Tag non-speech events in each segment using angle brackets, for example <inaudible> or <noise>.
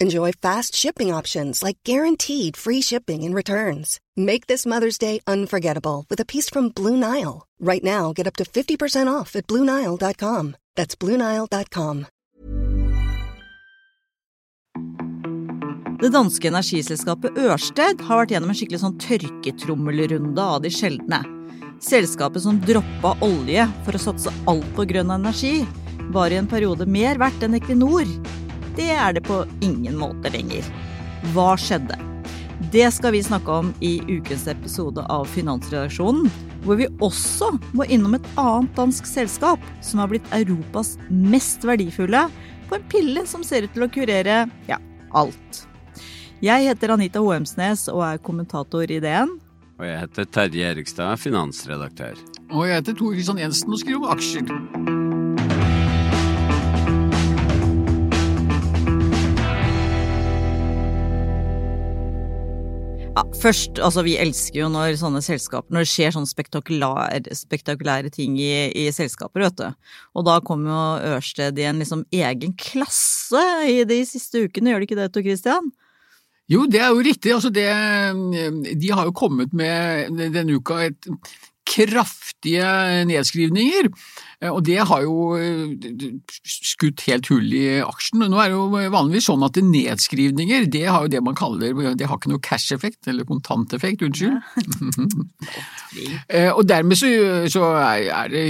Enjoy fast shipping options like guaranteed free shipping and returns. Make this Mother's Day unforgettable with a piece from Blue Nile. Right now, get up to 50% off at BlueNile.com. That's BlueNile.com. Det danske energiselskapet Ørsted har vært gjennom en skikkelig sånn tørketrommelrunde av de sjeldne. Selskapet som droppa olje for å satse alt på grønn energi, var i en periode mer verdt enn Equinor. Det er det på ingen måte lenger. Hva skjedde? Det skal vi snakke om i ukens episode av Finansredaksjonen, hvor vi også må innom et annet dansk selskap som har blitt Europas mest verdifulle på en pille som ser ut til å kurere ja, alt. Jeg heter Anita Hoemsnes og er kommentator i DN. Og jeg heter Terje Erikstad, finansredaktør. Og jeg heter Tor Kristian Jensen og skriver om aksjer. Først, altså Vi elsker jo når sånne selskaper, når det skjer sånne spektakulære, spektakulære ting i, i, selskaper, vet du. Og da kommer jo Ørsted i en liksom egen klasse i de siste ukene, gjør det ikke det, Tor Christian? Jo, det er jo riktig. Altså det, de har jo kommet med denne uka et kraftige nedskrivninger. Og det har jo skutt helt hull i aksjen. Nå er det jo vanligvis sånn at nedskrivninger, det har jo det man kaller Det har ikke noe cash-effekt, eller kontanteffekt, unnskyld. <laughs> og dermed så, så, er det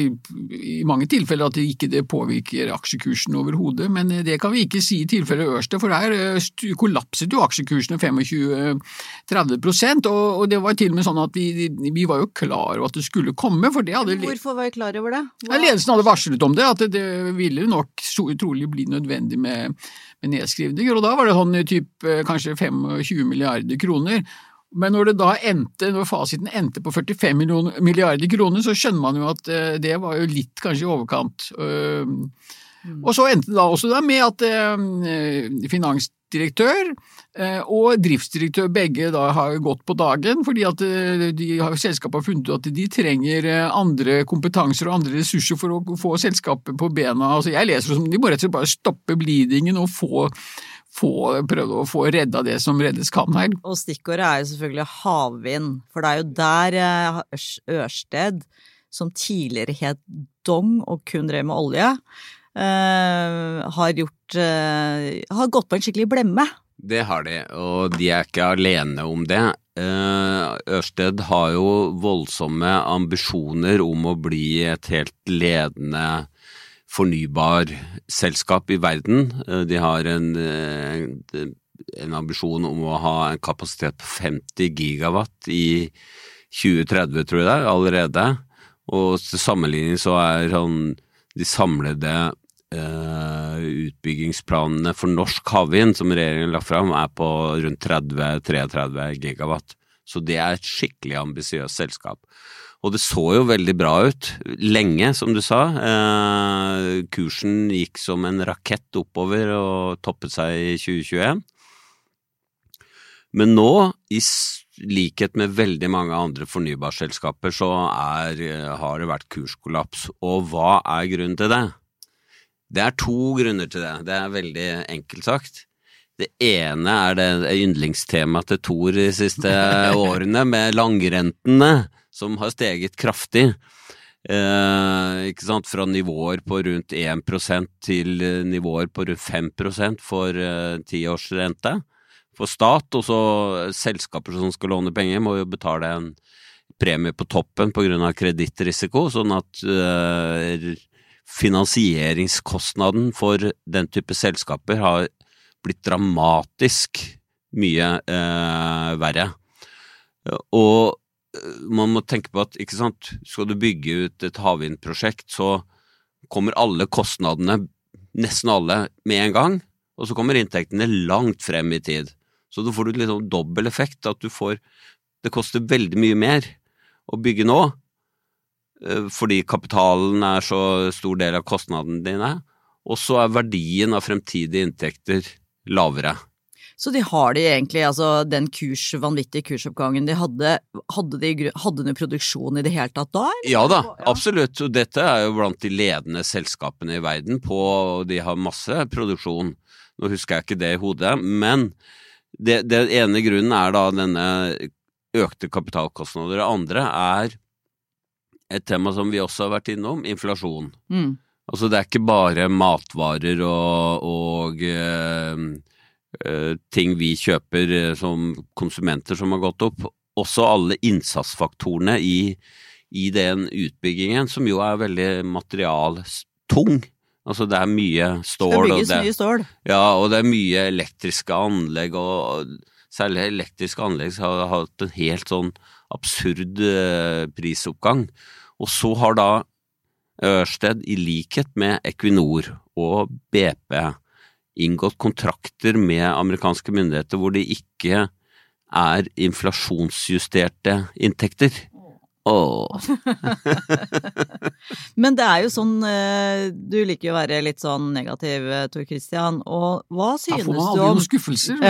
i mange tilfeller at det ikke det påvirker aksjekursen overhodet, men det kan vi ikke si i tilfellet Ørsted, for der kollapset jo aksjekursene 25-30 og, og det var til og med sånn at vi, vi var jo klar over at det skulle komme, for det hadde Hvorfor var vi klar over det? Hva? Ledelsen hadde varslet om det, at det, ville nok trolig bli nødvendig med, med, nedskrivninger, og da var det sånn typ kanskje 25 milliarder kroner. Men når det da endte, når fasiten endte på 45 milliarder kroner, så skjønner man jo at det var jo litt kanskje i overkant. Og så endte det da også med at finansdirektør og driftsdirektør begge da har gått på dagen, fordi at de har, selskapet har funnet ut at de trenger andre kompetanser og andre ressurser for å få selskapet på bena. Altså jeg leser det som de må rett og slett bare stoppe bleedingen og få få, å få redda det som reddes kan her. Og stikkordet er jo selvfølgelig havvind, for det er jo der Ørsted, som tidligere het Dong og kun drev med olje, Uh, har gjort uh, har gått på en skikkelig blemme. Det har de, og de er ikke alene om det. Uh, Ørsted har jo voldsomme ambisjoner om å bli et helt ledende fornybarselskap i verden. De har en, en ambisjon om å ha en kapasitet på 50 gigawatt i 2030, tror jeg det er, allerede. Og til sammenligning så er sånn de samlede utbyggingsplanene for norsk havvind som regjeringen har lagt fram, er på rundt 30-33 gigawatt. Så det er et skikkelig ambisiøst selskap. Og det så jo veldig bra ut lenge, som du sa. Eh, kursen gikk som en rakett oppover og toppet seg i 2021. Men nå, i likhet med veldig mange andre fornybarselskaper, så er, har det vært kurskollaps. Og hva er grunnen til det? Det er to grunner til det. Det er veldig enkelt sagt. Det ene er det yndlingstemaet til Thor de siste <laughs> årene, med langrentene, som har steget kraftig. Eh, ikke sant? Fra nivåer på rundt 1% til nivåer på rundt 5% for tiårsrente. Eh, for stat, og så selskaper som skal låne penger, må jo betale en premie på toppen pga. kredittrisiko, sånn at eh, finansieringskostnaden for den type selskaper har blitt dramatisk mye eh, verre. Og man må tenke på at ikke sant, skal du bygge ut et havvindprosjekt, så kommer alle kostnadene, nesten alle, med en gang, og så kommer inntektene langt frem i tid. Så da får du liksom dobbel effekt, at du får Det koster veldig mye mer å bygge nå, eh, fordi kapitalen er så stor del av kostnadene dine, og så er verdien av fremtidige inntekter lavere. Så de har de egentlig, altså den kurs, vanvittige kursoppgangen de hadde, hadde de, hadde de produksjon i det hele tatt da? eller? Ja da, absolutt. Og dette er jo blant de ledende selskapene i verden på og De har masse produksjon. Nå husker jeg ikke det i hodet, men det, det ene grunnen er da denne økte kapitalkostnader. Det andre er et tema som vi også har vært innom, inflasjon. Mm. Altså det er ikke bare matvarer og, og eh, eh, ting vi kjøper eh, som konsumenter som har gått opp. Også alle innsatsfaktorene i, i den utbyggingen, som jo er veldig materialtung. Altså det er mye Det stål og bygges det, mye stål. ja, og det er mye elektriske anlegg, og særlig elektriske anlegg har hatt en helt sånn absurd eh, prisoppgang. Og så har da Ørsted, i likhet med Equinor og BP, inngått kontrakter med amerikanske myndigheter hvor det ikke er inflasjonsjusterte inntekter. Åh. <laughs> Men det er jo sånn, eh, du liker jo å være litt sånn negativ, eh, Tor Christian, og hva synes du om noen skuffelser.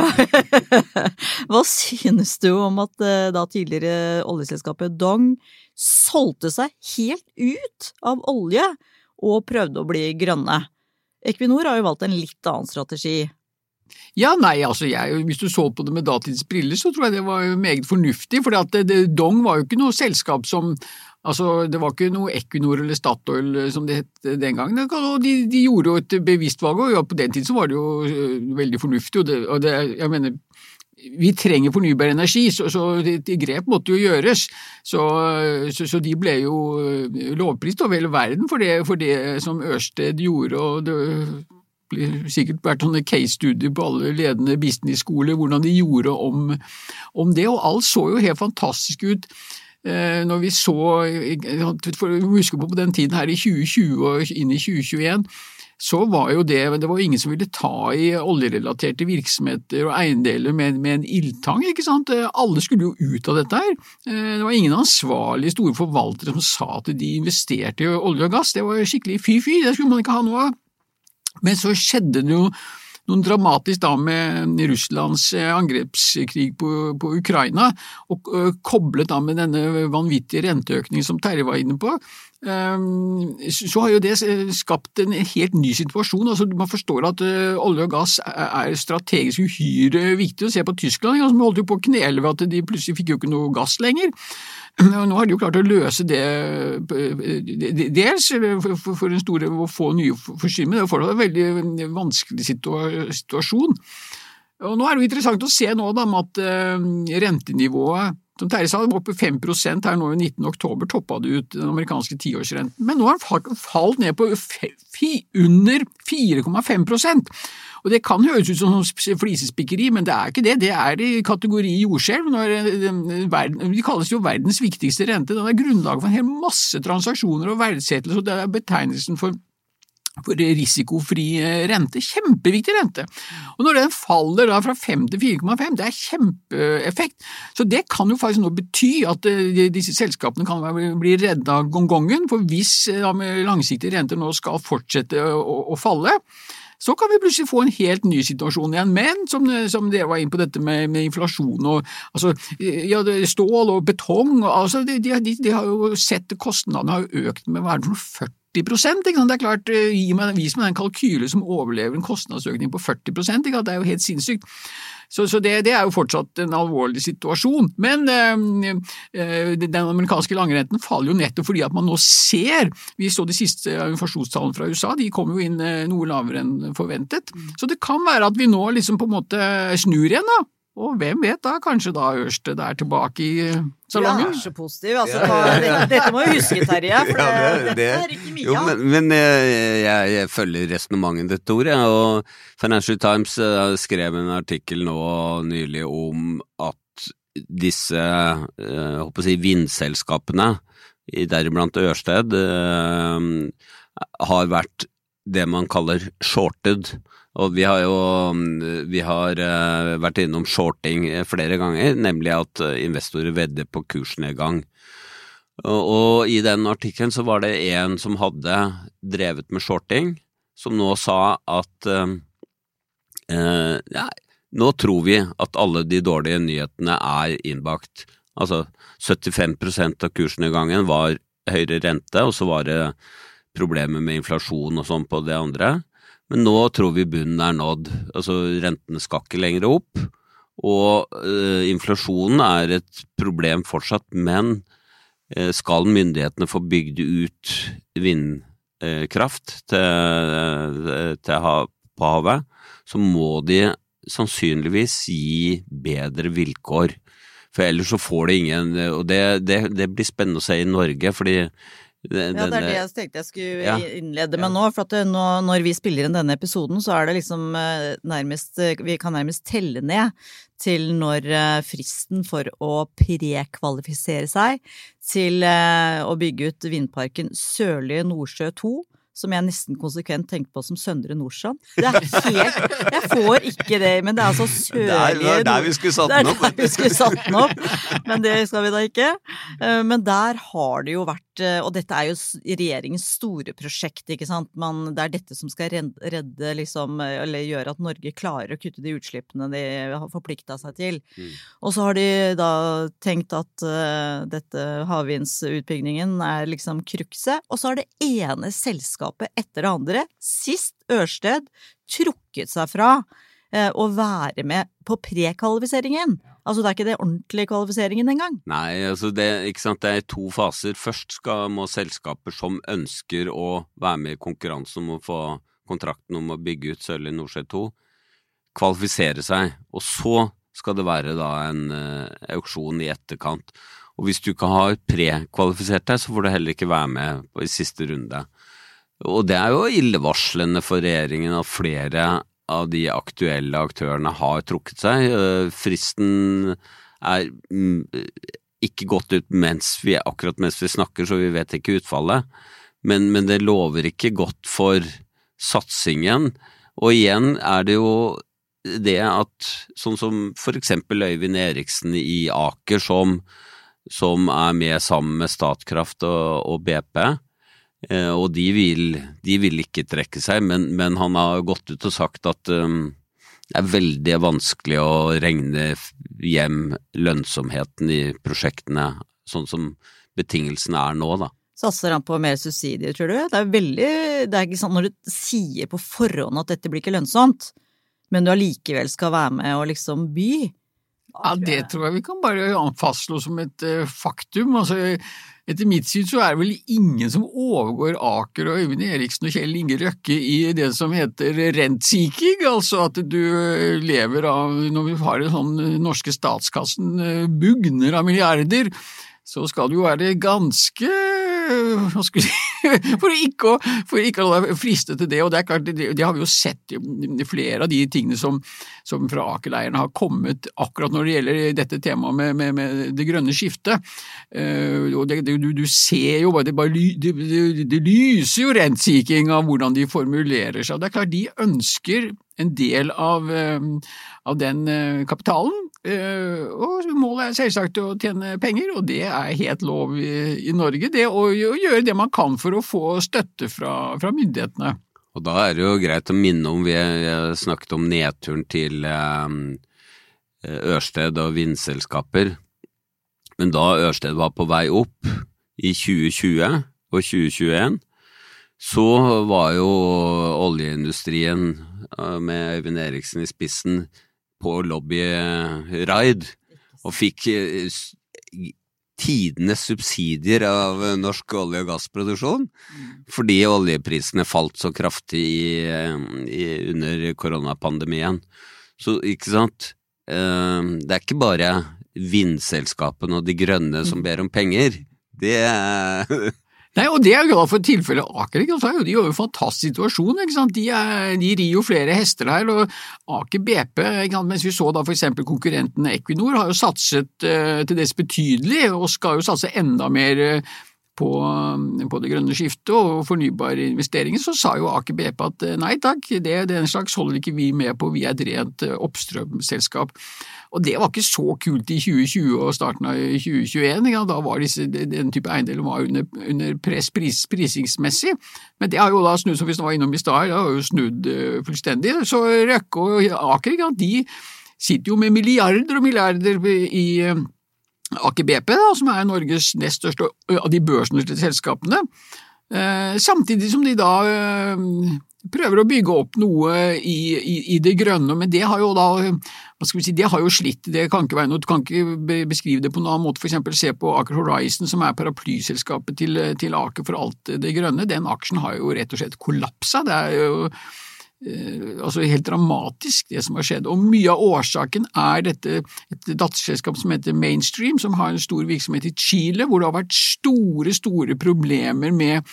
<laughs> Hva synes du om at eh, da tidligere oljeselskapet Dong solgte seg helt ut av olje og prøvde å bli grønne? Equinor har jo valgt en litt annen strategi. Ja, nei, altså jeg, hvis du så på det med datidens briller, så tror jeg det var meget fornuftig, for Dong var jo ikke noe selskap som Altså, det var ikke noe Equinor eller Statoil eh, som det het den gangen, og de, de gjorde jo et bevisst valg, og ja, på den tiden så var det jo øh, veldig fornuftig, og det, og det jeg mener vi trenger fornybar energi, så, så grep måtte jo gjøres. Så, så, så de ble jo lovprist over hele verden for det, for det som Ørsted gjorde, og det blir sikkert vært sånne case-studier på alle ledende business-skoler, hvordan de gjorde om, om det, og alt så jo helt fantastisk ut. Eh, Når vi så, for må huske på på den tiden her i 2020 og inn i 2021, så var jo det Det var ingen som ville ta i oljerelaterte virksomheter og eiendeler med, med en ildtang, ikke sant. Alle skulle jo ut av dette her. Eh, Det var ingen ansvarlige store forvaltere som sa at de investerte i olje og gass. Det var jo skikkelig fy-fy, det skulle man ikke ha noe av. Men så skjedde det jo noe dramatisk da med Russlands eh, angrepskrig på, på Ukraina, og ø, koblet da med denne vanvittige renteøkningen som Terje var inne på, ehm, så har jo det eh, skapt en helt ny situasjon. Altså, man forstår at olje og gass er strategisk uhyre viktig. å Se på Tyskland, som holdt jo på å knele ved at de plutselig fikk jo ikke noe gass lenger. Og Nå har de jo klart å løse det eh, dels for, en store å få nye forsyninger, men det er fortsatt en veldig vanskelig situasjon. Og Nå er det jo interessant å se nå da, at eh, rentenivået som Terje sa, oppe 5% her nå i 19. oktober, toppa det ut den amerikanske tiårsrenten. Men nå har den falt- ned på under 4,5% Og Det kan høres ut som flisespikkeri, men det er ikke det. Det er i kategori jordskjelv. Eh, de kalles jo verdens viktigste rente. Den er grunnlaget for en hel masse transaksjoner og verdsettelse, og det er betegnelsen for for risikofri eh, rente. Kjempeviktig rente. Og når den faller da fra 5 til 4,5, det er kjempeeffekt. Så det kan jo faktisk nå bety at eh, disse selskapene kan bli redda gongongen, for hvis eh, langsiktige renter nå skal fortsette å, falle, så kan vi plutselig få en helt ny situasjon igjen. Men som, som dere var inne på dette med, med inflasjon og altså, ja, stål og betong, altså, de, de, de, har jo sett kostnadene har økt med hva er det for noe, 40 ikke? Det er klart, eh, meg, Vis meg den kalkyle som overlever en kostnadsøkning på 40 ikke? Det er jo helt sinnssykt. Så, så det, det er jo fortsatt en alvorlig situasjon. Men øh, øh, den amerikanske langrenten faller jo nettopp fordi at man nå ser Vi så de siste inflasjonstallene fra USA, de kom jo inn noe lavere enn forventet. Så det kan være at vi nå liksom på en måte snur igjen, da. Og hvem vet da, kanskje da Ørsted er tilbake i salongen? Ja, er så positiv. Altså, dette, dette må du huske, Terje. <laughs> For Ja, det, det- dette er ikke mye av. men, men jeg, jeg, jeg følger resonnementet ditt, Tor. Og Financial Times eh, skrev en artikkel nå nylig om at disse eh, jeg håper å si, vindselskapene, i- deriblant Ørsted, eh, har vært det man kaller shorted. Og vi har jo vi har eh, vært innom shorting eh, flere ganger, nemlig at eh, investorer vedder på kursnedgang. Og, i den artikkelen så var det en som hadde drevet med shorting, som nå sa at eh, ja, nå tror vi at alle de dårlige nyhetene er innbakt. Altså 75% av kursnedgangen var høyere rente, og så var det problemer med inflasjon og sånn på det andre. Men nå tror vi bunnen er nådd. Altså rentene skal ikke lenger opp. Og eh, inflasjonen er et problem fortsatt, men eh, skal myndighetene få bygd ut vindkraft til, til hav, på havet, så må de sannsynligvis gi bedre vilkår. For ellers så får det ingen Og det, det, det blir spennende å se i Norge, fordi den, ja, det er det jeg tenkte jeg skulle ja. innlede med nå. For at nå, når vi spiller inn denne episoden, så er det liksom nærmest Vi kan nærmest telle ned til når fristen for å prekvalifisere seg til å bygge ut vindparken Sørlige Nordsjø 2 som jeg nesten konsekvent tenkte på som Søndre Nordstrand. Det er helt Jeg får ikke det, men det er altså sørlige Det er der vi skulle satt den opp! <laughs> Det er der vi skulle satt den opp, men det skal vi da ikke. Men der har det jo vært og dette er jo regjeringens store prosjekt, ikke sant. Man, det er dette som skal redde, liksom, eller gjøre at Norge klarer å kutte de utslippene de har forplikta seg til. Mm. Og så har de da tenkt at uh, dette havvindsutbyggingen er liksom krukset, og så har det ene selskapet etter det andre, sist Ørsted, trukket seg fra uh, å være med på prekvalifiseringen. Altså det er ikke det ordentlige kvalifiseringen engang. Nei, altså det, det er to faser. Først skal, må selskaper som ønsker å være med i konkurransen om å få kontrakten om å bygge ut Sørlige Nordsjø 2, kvalifisere seg. Og så skal det være da en uh, auksjon i etterkant. Og hvis du ikke har prekvalifisert deg, så får du heller ikke være med i siste runde. Og det er jo illevarslende for regjeringen at flere av de aktuelle aktørene har trukket seg. Fristen er mm, ikke gått ut mens vi, akkurat mens vi snakker, så vi vet ikke utfallet. Men, men det lover ikke godt for satsingen. Og igjen er det jo det at sånn som for eksempel Øyvind Eriksen i Aker, som, som er med sammen med Statkraft og, og BP, Eh, og de vil, de vil, ikke trekke seg, men, men, han har gått ut og sagt at um, det er veldig vanskelig å regne hjem lønnsomheten i prosjektene sånn som betingelsene er nå, da. Satser han på mer subsidier, tror du? Det er veldig Det er ikke sånn når du sier på forhånd at dette blir ikke lønnsomt, men du allikevel skal være med og liksom by. Ja, det tror jeg. Vi kan bare fastslå som et uh, faktum. Altså, etter mitt syn så er det vel ingen som overgår Aker og Øyvind Eriksen og Kjell Inge Røkke i det som heter rent-seeking, altså at du lever av, når vi har en sånn norske statskassen eh, bugner av milliarder, så skal du jo være ganske <laughs> for ikke, å, for ikke å friste til det. Og det er klart, det, det, har vi jo sett flere av de tingene som, som fra Aker-leirene har kommet akkurat når det gjelder dette temaet med, med, med det grønne skiftet. Uh, og det, du, du, ser jo bare, det, bare, det, det lyser jo rentseeking av hvordan de formulerer seg. Det er klart, de ønsker en del av, eh, av den eh, kapitalen. Eh, og målet er selvsagt å tjene penger, og det er helt lov i, i Norge, det å, gjøre det man kan for å få støtte fra, fra, myndighetene. Og da er det jo greit å minne om, vi snakket om nedturen til Ørsted og vindselskaper, men da Ørsted var på vei opp i 2020 og 2021, så var jo oljeindustrien med Øyvind Eriksen i spissen på lobbyraid, og fikk eh, tidenes subsidier av norsk olje- og gassproduksjon, fordi oljeprisene falt så kraftig i, i, under koronapandemien. Så ikke sant, eh, det er ikke bare vindselskapene og de grønne som ber om penger. Det Nei, og det er jo glad for tilfellet Aker. Ikke sant? De har jo en fantastisk situasjon. Ikke sant? De, er, de rir jo flere hester her. og Aker BP, ikke sant? mens vi så da for eksempel konkurrenten Equinor, har jo satset uh, til dels betydelig, og skal jo satse enda mer uh, på, på, det grønne skiftet og fornybare investeringer, så sa jo Aker BP at nei takk, det, den slags holder ikke vi med på, vi er et rent oppstrømselskap. Og det var ikke så kult i 2020 og starten av 2021, ja, da var disse, den type eiendeler var under, under press pris, prisingsmessig, men det har jo da snudd, som vi var innom i stad, det har jo snudd fullstendig. Så Røkke og Aker, de sitter jo med milliarder og milliarder i Aker BP, da, som er Norges nest største av de børsnoterte selskapene, eh, samtidig som de da eh, prøver å bygge opp noe i, i, i, det grønne, men det har jo da hva skal vi si, det har jo slitt, det kan ikke være noe, du kan ikke beskrive det på noen annen måte, for eksempel se på Aker Horizon, som er paraplyselskapet til, til Aker for alt det grønne, den aksjen har jo rett og slett kollapsa, det er jo altså helt dramatisk, det som har skjedd. Og mye av årsaken er dette et datterselskap som heter Mainstream, som har en stor virksomhet i Chile, hvor det har vært store, store problemer med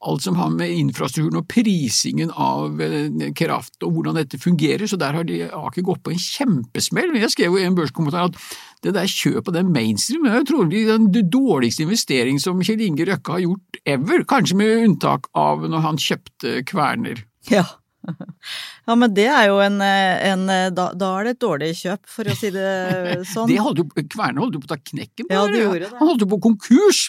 alt som har med infrastrukturen og prisingen av eh, kraft og hvordan dette fungerer, så der har de Aker gått på en kjempesmell. Jeg skrev jo i en børskommentar at det der kjøpet av den mainstream er trolig den dårligste investering som Kjell Inge Røkke har gjort ever, kanskje med unntak av når han kjøpte Kverner. Ja. <laughs> Ja, men det er jo en, en da, da, er det et dårlig kjøp, for å si det <laughs> sånn. det holdt jo, Kverne holdt jo på å ta knekken på ja, det. det. Han holdt jo på konkurs!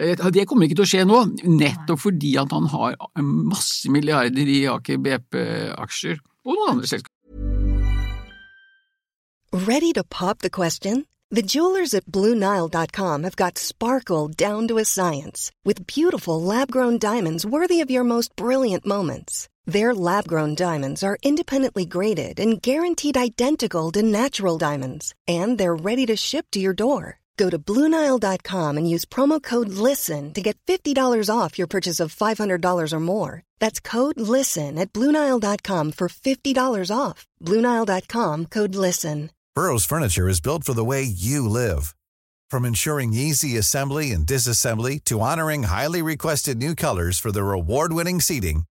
Eh, det kommer ikke til å skje nå, nettopp fordi at han har masse milliarder i Aker BP-aksjer og noen andre selskaper. Ready to pop the question? The jewelers at BlueNile.com have got sparkle down to a science with beautiful lab-grown diamonds worthy of your most brilliant moments. Their lab grown diamonds are independently graded and guaranteed identical to natural diamonds, and they're ready to ship to your door. Go to Bluenile.com and use promo code LISTEN to get $50 off your purchase of $500 or more. That's code LISTEN at Bluenile.com for $50 off. Bluenile.com code LISTEN. Burrow's Furniture is built for the way you live. From ensuring easy assembly and disassembly to honoring highly requested new colors for their award winning seating,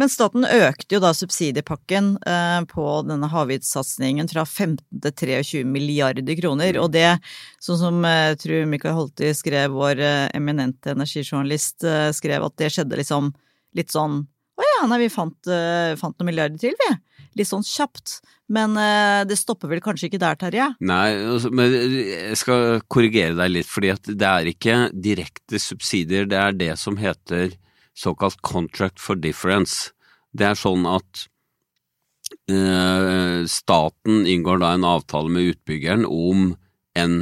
Men staten økte jo da subsidiepakken eh, på denne havvindsatsingen fra 15 til 23 milliarder kroner, og det, sånn som jeg eh, tror Mikael Holti skrev, vår eh, eminente energijournalist, skrev at det skjedde liksom litt sånn å ja, nei, vi fant, fant, noen milliarder til, vi. Litt sånn kjapt. Men det stopper vel kanskje ikke der, Terje? Nei, altså, men jeg skal korrigere deg litt, fordi at det er ikke direkte subsidier, det er det som heter såkalt contract for difference. Det er sånn at eh, staten inngår da en avtale med utbyggeren om en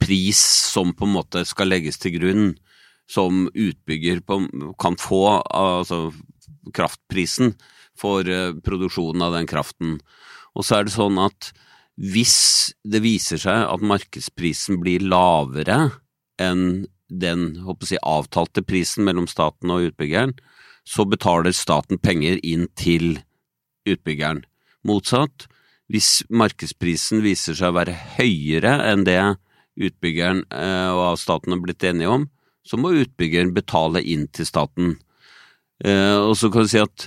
pris som på en måte skal legges til grunn, som utbygger på, kan få, altså kraftprisen for eh, produksjonen av den kraften. Og så er det sånn at hvis det viser seg at markedsprisen blir lavere enn den jeg, avtalte prisen mellom staten og utbyggeren, så betaler staten penger inn til utbyggeren. Motsatt, hvis markedsprisen viser seg å være høyere enn det utbyggeren eh, og staten har blitt enige om, så må utbyggeren betale inn til staten. Eh, og så kan du si at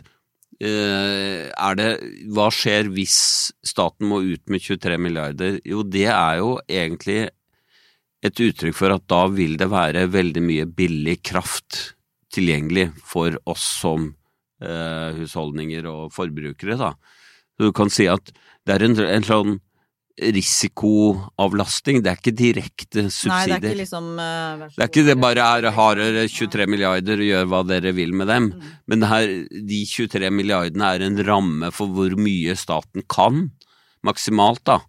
eh, det Hva skjer hvis staten må ut med 23 milliarder? Jo, det er jo egentlig et uttrykk for at da vil det være veldig mye billig kraft tilgjengelig for oss som eh, husholdninger og forbrukere, da. Så du kan si at det er en, en sånn risikoavlasting, det er ikke direkte Nei, subsidier. det er ikke liksom uh, Det er ikke det bare er har 23 milliarder og gjør hva dere vil med dem, Mm. men det her, de 23 milliardene er en ramme for hvor mye staten kan, maksimalt da,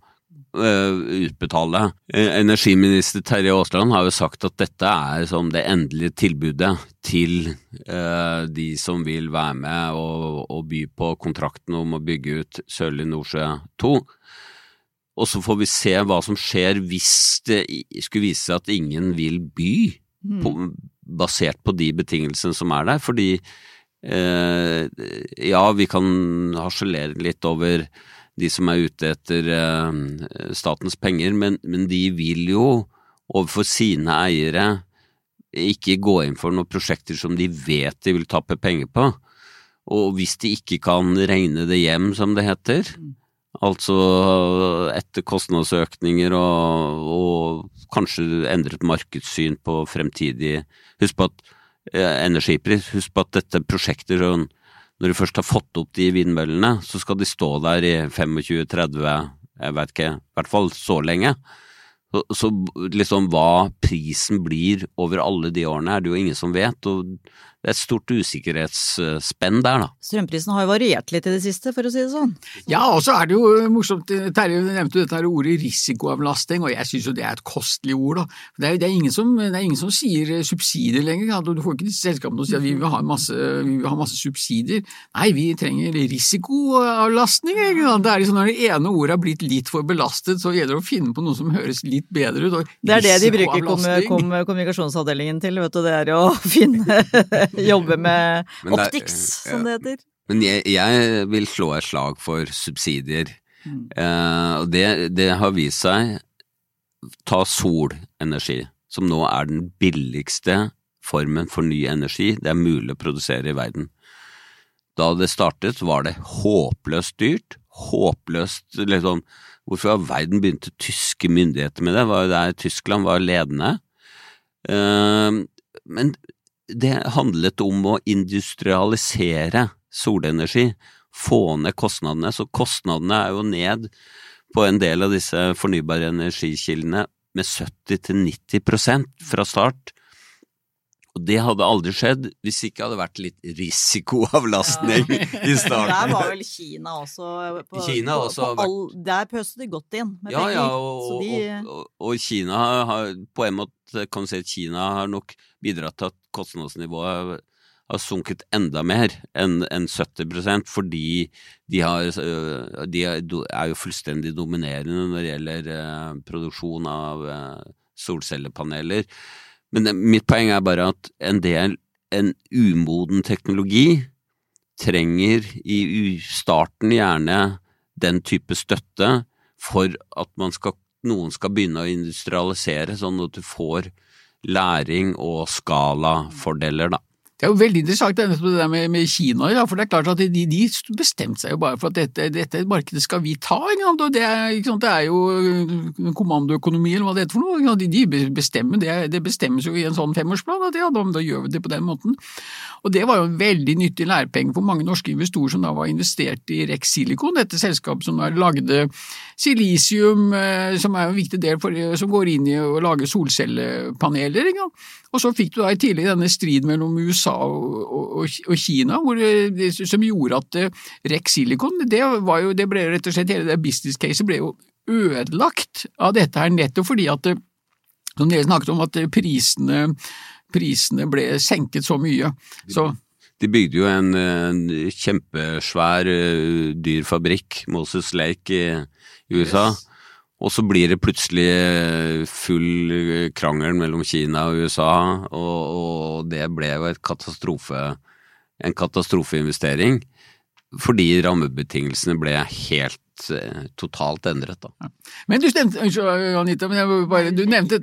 utbetale. Eh, Energiminister Terje Aasland har jo sagt at dette er som det endelige tilbudet til eh, de som vil være med og, og by på kontrakten om å bygge ut Sørlige Nordsjø 2. Og så får vi se hva som skjer hvis det skulle vise seg at ingen vil by, Mm. på, basert på de betingelsene som er der. Fordi eh, ja, vi kan harselere litt over de som er ute etter eh, statens penger, men, men de vil jo overfor sine eiere ikke gå inn for noen prosjekter som de vet de vil tappe penger på. Og hvis de ikke kan regne det hjem, som det heter, altså etter kostnadsøkninger og, og kanskje endret markedssyn på fremtidig Husk på at eh, energipris, husk på at dette prosjektet sånn, når du først har fått opp de vindmøllene, så skal de stå der i 25-30, jeg vet ikke, i hvert fall så lenge. Så, så liksom hva prisen blir over alle de årene er det jo ingen som vet, og det er et stort usikkerhetsspenn der, da. Strømprisen har jo variert litt i det siste, for å si det sånn. Ja, og så er det jo morsomt, Terje nevnte jo dette her ordet risikoavlasting, og jeg synes jo det er et kostelig ord. da. Det er, det er, ingen, som, det er ingen som sier eh, subsidier lenger. Ja. Du får ikke disse selskapene til å si at vi vil ha masse, vi vil ha masse subsidier. Nei, vi trenger risikoavlastning. ikke sant? Det er liksom Når det ene ordet har blitt litt for belastet, så gjelder det å finne på noe som høres litt bedre ut. og Det er det de bruker kom, kom, kommunikasjonsavdelingen til, vet du. Det er jo å <laughs> finne <laughs> Jobbe med optics, som det heter. Men jeg, jeg vil slå et slag for subsidier. Eh, og det, det har vist seg Ta solenergi, som nå er den billigste formen for ny energi det er mulig å produsere i verden. Da det startet, var det håpløst dyrt. Håpløst liksom Hvorfor har verden begynte tyske myndigheter med det? Det var jo der Tyskland var ledende. Eh, men det handlet om å industrialisere solenergi, få ned kostnadene. Så kostnadene er jo ned på en del av disse fornybare energikildene med 70-90% fra start. Og det hadde aldri skjedd hvis det ikke hadde vært litt risikoavlastning <laughs> i starten. Der var vel Kina også på, Kina på, også på har vært- all, Der pøste de godt inn med Ja, penger. ja, så og, de, og, og, og Kina har på en måte kan du si at Kina har nok bidratt til at kostnadsnivået har sunket enda mer enn en 70% fordi de, har, øh, de er jo fullstendig dominerende når det gjelder øh, produksjon av øh, solcellepaneler. Men det, mitt poeng er bare at en del, en umoden teknologi trenger i starten gjerne den type støtte for at skal, noen skal begynne å industrialisere, sånn at du får læring og skalafordeler, da. Det er jo veldig interessant det der med, med Kina, ja, for det er klart at de, de bestemte seg jo bare for at dette, dette markedet skal vi ta, det er, det er jo øh, kommandoøkonomi eller hva det heter for noe. De, de bestemmer, det, det bestemmes jo i en sånn femårsplan at ja, da, da gjør vi det på den måten. Og det var jo en veldig nyttig lærepenge for mange norske investorer som da var investert i Rex Silicon, dette selskapet som lagde silisium, eh, som er en viktig del for, som går inn i å lage solcellepaneler. Og så fikk du da i tillegg denne striden mellom USA og, og, og Kina, hvor det, som gjorde at eh, Rex Silicon, det, var jo, det ble rett og slett hele det business caset ble jo ødelagt av dette her, nettopp fordi at det, som dere snakket om, at prisene, prisene ble senket så mye. Så De bygde jo en, en kjempesvær, dyr fabrikk, Moses Lake i, i USA. Og så blir det plutselig øh, full øh, krangel mellom Kina og USA, og, og det ble jo katastrofe, en katastrofeinvestering. Fordi rammebetingelsene ble helt øh, totalt endret, da. Men du nevnte, unnskyld Anita, men jeg bare, du nevnte,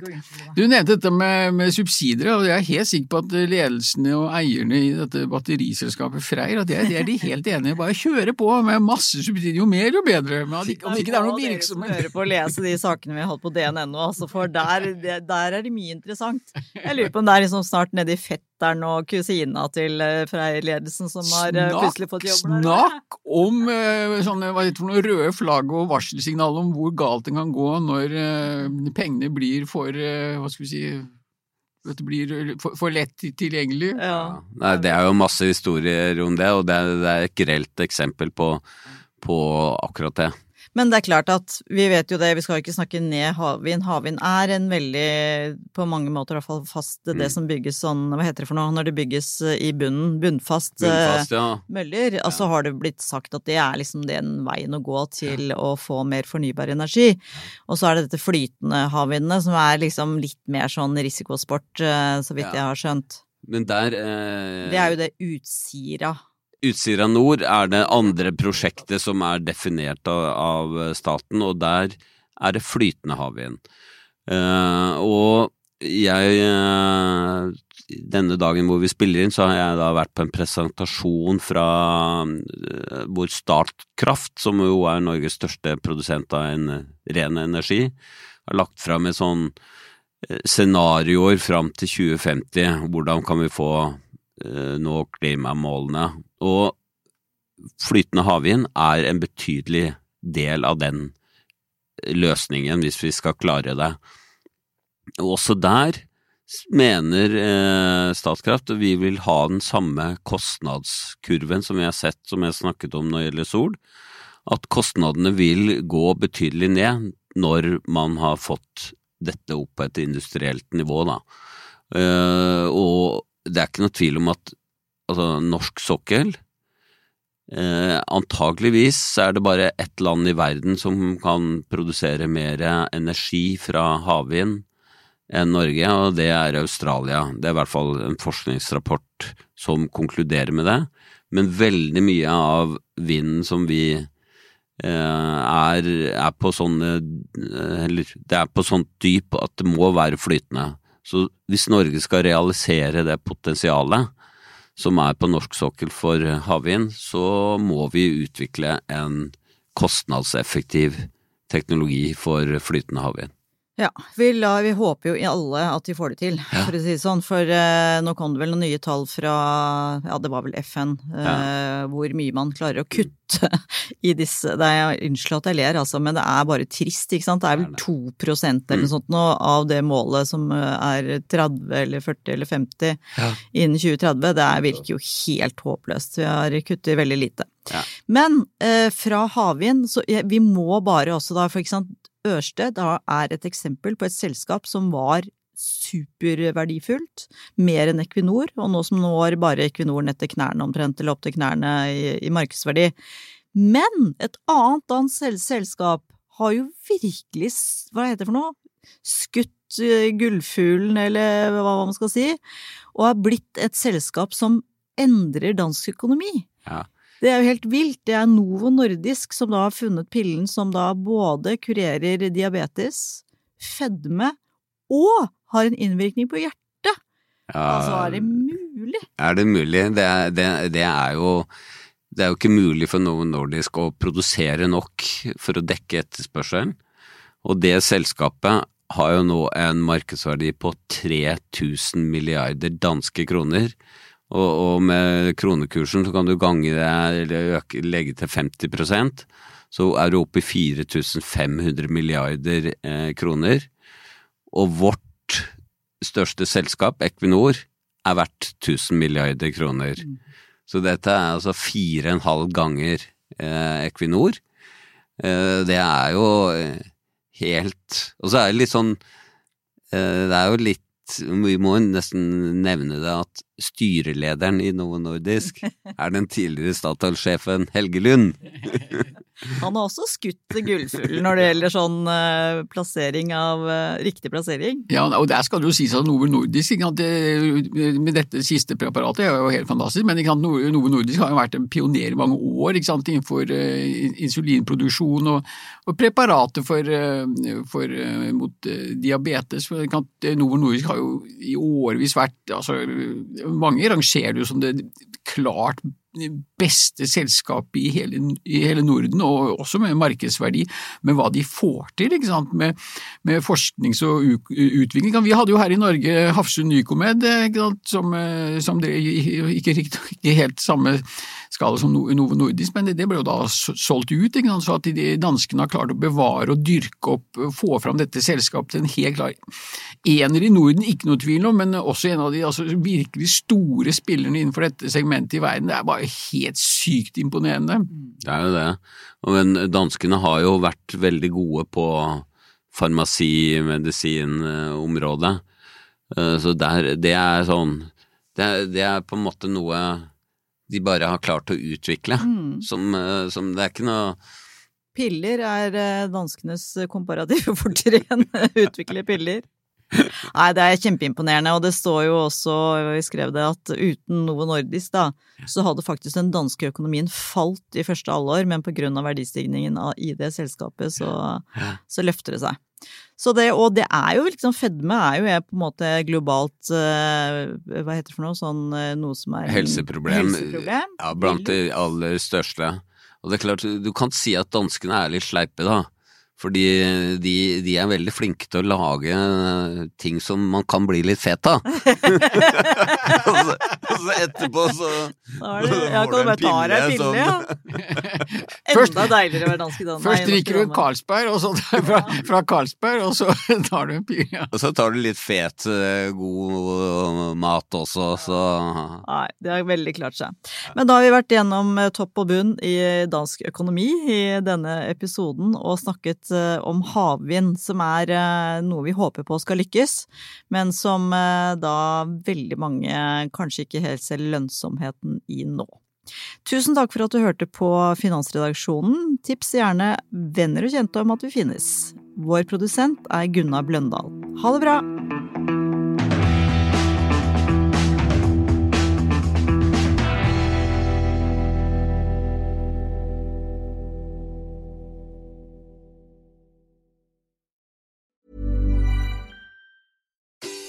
du nevnte dette med, med subsidier, og jeg er helt sikker på at ledelsene og eierne i dette batteriselskapet Freyr, at det er, det er de helt enige i. Bare kjøre på med masse subsidier, jo mer jo bedre. Men at, ikke- om ikke det er noe Dere som virksomhet hører på å lese de sakene vi har holdt på DNNO, altså, for der, der er det mye interessant. Jeg lurer på om det er liksom snart nede i fett datteren og kusina til eh, Frei-ledelsen som har snakk, plutselig fått jobb der. Snakk om eh, sånne hva det for noe, røde flagg og varselsignal om hvor galt det kan gå når eh, pengene blir for eh, hva skal vi si at det blir for, for lett tilgjengelig. Ja. Nei, det er jo masse historier om det, og det er, det er et grelt eksempel på, på akkurat det. Men det er klart at vi vet jo det, vi skal ikke snakke ned havvind. Havvind er en veldig, på mange måter i hvert fall fast, det Mm. som bygges sånn, hva heter det for noe, når det bygges eh, i bunnen, bunnfast, eh, Bunnfast, ja. møller. Og så har det blitt sagt at det er liksom den veien å gå til å få mer fornybar energi. Og så er det dette flytende havvindene som er liksom litt mer sånn risikosport, eh, så vidt Ja. jeg har skjønt. Men der eh, Det er jo det Utsira. Utsira Nord er det andre prosjektet som er definert av, av staten, og der er det flytende havvind. Uh, og jeg uh, Denne dagen hvor vi spiller inn, så har jeg da vært på en presentasjon fra uh, hvor Startkraft, som jo er Norges største produsent av en, ren energi, har lagt fram et sånn scenarioer fram til 2050. Hvordan kan vi få nå klimamålene? Og flytende havvind er en betydelig del av den løsningen, hvis vi skal klare det. Og også der mener eh, Statkraft at vi vil ha den samme kostnadskurven som vi har sett, som jeg snakket om når det gjelder sol, at kostnadene vil gå betydelig ned når man har fått dette opp på et industrielt nivå, da. Eh, og det er ikke noe tvil om at altså, norsk sokkel Eh, antageligvis er det bare ett land i verden som kan produsere mer energi fra havvind enn Norge, og det er Australia. Det er i hvert fall en forskningsrapport som konkluderer med det. Men veldig mye av vinden som vi eh, er, er på sånne eh, Eller det er på sånt dyp at det må være flytende. Så hvis Norge skal realisere det potensialet, som er på norsk sokkel for havvind, så må vi utvikle en kostnadseffektiv teknologi for flytende havvind. Ja, vi, la, vi håper jo i alle at de får det til, for å si det sånn. For eh, nå kom det vel noen nye tall fra, ja det var vel FN, eh, hvor mye man klarer å kutte <laughs> i disse Det er Unnskyld at jeg ler, altså, men det er bare trist, ikke sant. Det er vel 2% eller noe sånt nå av det målet som eh, er 30 eller 40 eller 50 innen 2030. Det er, virker jo helt håpløst. Vi har kuttet veldig lite. Ja. Men eh, fra havvind, så vi må bare også da, for ikke sant, Ørsted er et eksempel på et selskap som var superverdifullt, mer enn Equinor, og nå som når bare Equinor ned til knærne omtrent, eller opp til knærne i, i markedsverdi. Men et annet dansk selskap har jo virkelig, hva heter det for noe, skutt eh, gullfuglen, eller hva man skal si, og er blitt et selskap som endrer dansk økonomi. Ja. Det er jo helt vilt. Det er Novo Nordisk som da har funnet pillen som da både kurerer diabetes, fedme og har en innvirkning på hjertet. Altså, er det mulig? Er det mulig? Det er, det, det er jo det er jo ikke mulig for Novo Nordisk å produsere nok for å dekke etterspørselen. Og det selskapet har jo nå en markedsverdi på 3000 milliarder danske kroner. Og, og med kronekursen så kan du gange det eller øke, legge til 50% så er du oppe i 4500 milliarder eh, kroner. Og vårt største selskap, Equinor, er verdt 1000 milliarder kroner. Så dette er altså fire og en halv ganger eh, Equinor. Eh, det er jo eh, helt Og så er det litt sånn eh, Det er jo litt Vi må nesten nevne det at styrelederen i Novo Nordisk er den tidligere Statoil-sjefen Helge Lund. <laughs> Han har også skutt gullfuglen når det gjelder sånn eh, plassering av eh, Riktig plassering. Ja, og der skal det jo sies at Novo Nordisk ikke sant, med dette siste preparatet er jo helt fantastisk, men ikke sant, Novo Nordisk har jo vært en pioner i mange år ikke sant, innenfor eh, insulinproduksjon og, og preparater for, for, mot diabetes. Ikke sant, Novo Nordisk har jo i årevis vært altså, Mange rangerer det jo som det klart beste selskapet i hele, i hele Norden, og også med markedsverdi, med hva de får til ikke? Med, med forsknings- og utvikling. Vi hadde jo her i Norge Hafsund Nycomed, som, eh, som drev ikke, ikke helt samme skala som Novo Nordisk, men det ble jo da solgt ut, ikke sant? så at de danskene har klart å bevare og dyrke opp, få fram dette selskapet til en helt klar ener i Norden, ikke noe tvil om, men også en av de altså, virkelig store spillerne innenfor dette segmentet i verden. Det er bare helt sykt imponerende. Det er jo det. Men danskene har jo vært veldig gode på farmasi-medisin-området. så der, det er sånn det er, det er, på en måte noe de bare har klart å utvikle. Mm. Som, eh, som, Det er ikke noe Piller er eh, danskenes komparative <laughs> fortrinn. Utvikle piller. Nei, det er kjempeimponerende, og det står jo også, vi skrev det, at uten noe Nordisk, da, så hadde faktisk den danske økonomien falt i første halvår, men på grunn av verdistigningen i det selskapet, så, så løfter det seg. Så det, og det er jo liksom, fedme er jo på en måte globalt uh, Hva heter det for noe, sånn uh, noe som er Helseproblem. helseproblem. Ja, blant de aller største. Og det er klart, du kan si at danskene er litt sleipe, da. Fordi de, de, er veldig flinke til å lage ting som man kan bli litt fet av. <laughs> og, så, og, så, etterpå så <laughs> kan du bare ta deg en pille, ja. <laughs> Enda deiligere å være dansk i Danmark. Først drikker du Carlsberg, og så fra, fra Carlsberg, og så tar du en pille. Ja. Og så tar du litt fet, eh, god mat også, så Nei, det har veldig klart seg. Men da har vi vært gjennom eh, topp og bunn i dansk økonomi i denne episoden, og snakket Eh, om havvind, som er eh, noe vi håper på skal lykkes, men som eh, da veldig mange kanskje ikke helt ser lønnsomheten i nå. Tusen takk for at du hørte på Finansredaksjonen. Tips gjerne venner og kjente om at vi finnes. Vår produsent er Gunnar Bløndal. Ha det bra!